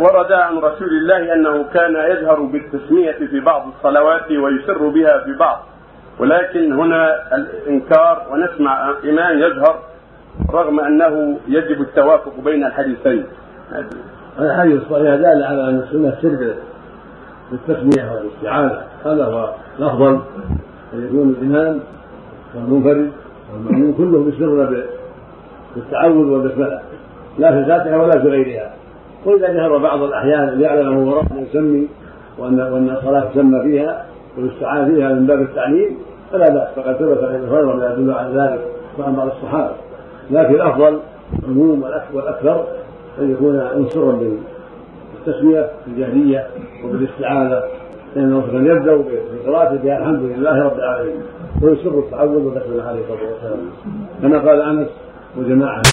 ورد عن رسول الله أنه كان يجهر بالتسمية في بعض الصلوات ويسر بها في بعض. ولكن هنا الإنكار ونسمع امام يجهر رغم أنه يجب التوافق بين الحديثين. الحديث الصحيح دال على أن السنة السر بالتسمية والاستعاذه هذا هو الأفضل. ان يكون الامام والمنفرد والمأمون كلهم يسرون بالتعوذ والبسمله لا في الفاتحه ولا في غيرها. وإذا جهر بعض الأحيان ليعلم انه وراء يسمي وان وأن الصلاة تسمى فيها ويستعان فيها من باب التعليم فلا بأس فقد ثبت عن هريره ما يدل على ذلك وعن بعض الصحابة. لكن الأفضل العموم والأكثر أن يكون منصرا بالتسمية الجهريه وبالاستعاذه لأنه كان يبدأ بقراءته الحمد لله رب العالمين. ويسر التعوذ وذكر عليه الصلاة والسلام. كما قال أنس وجماعة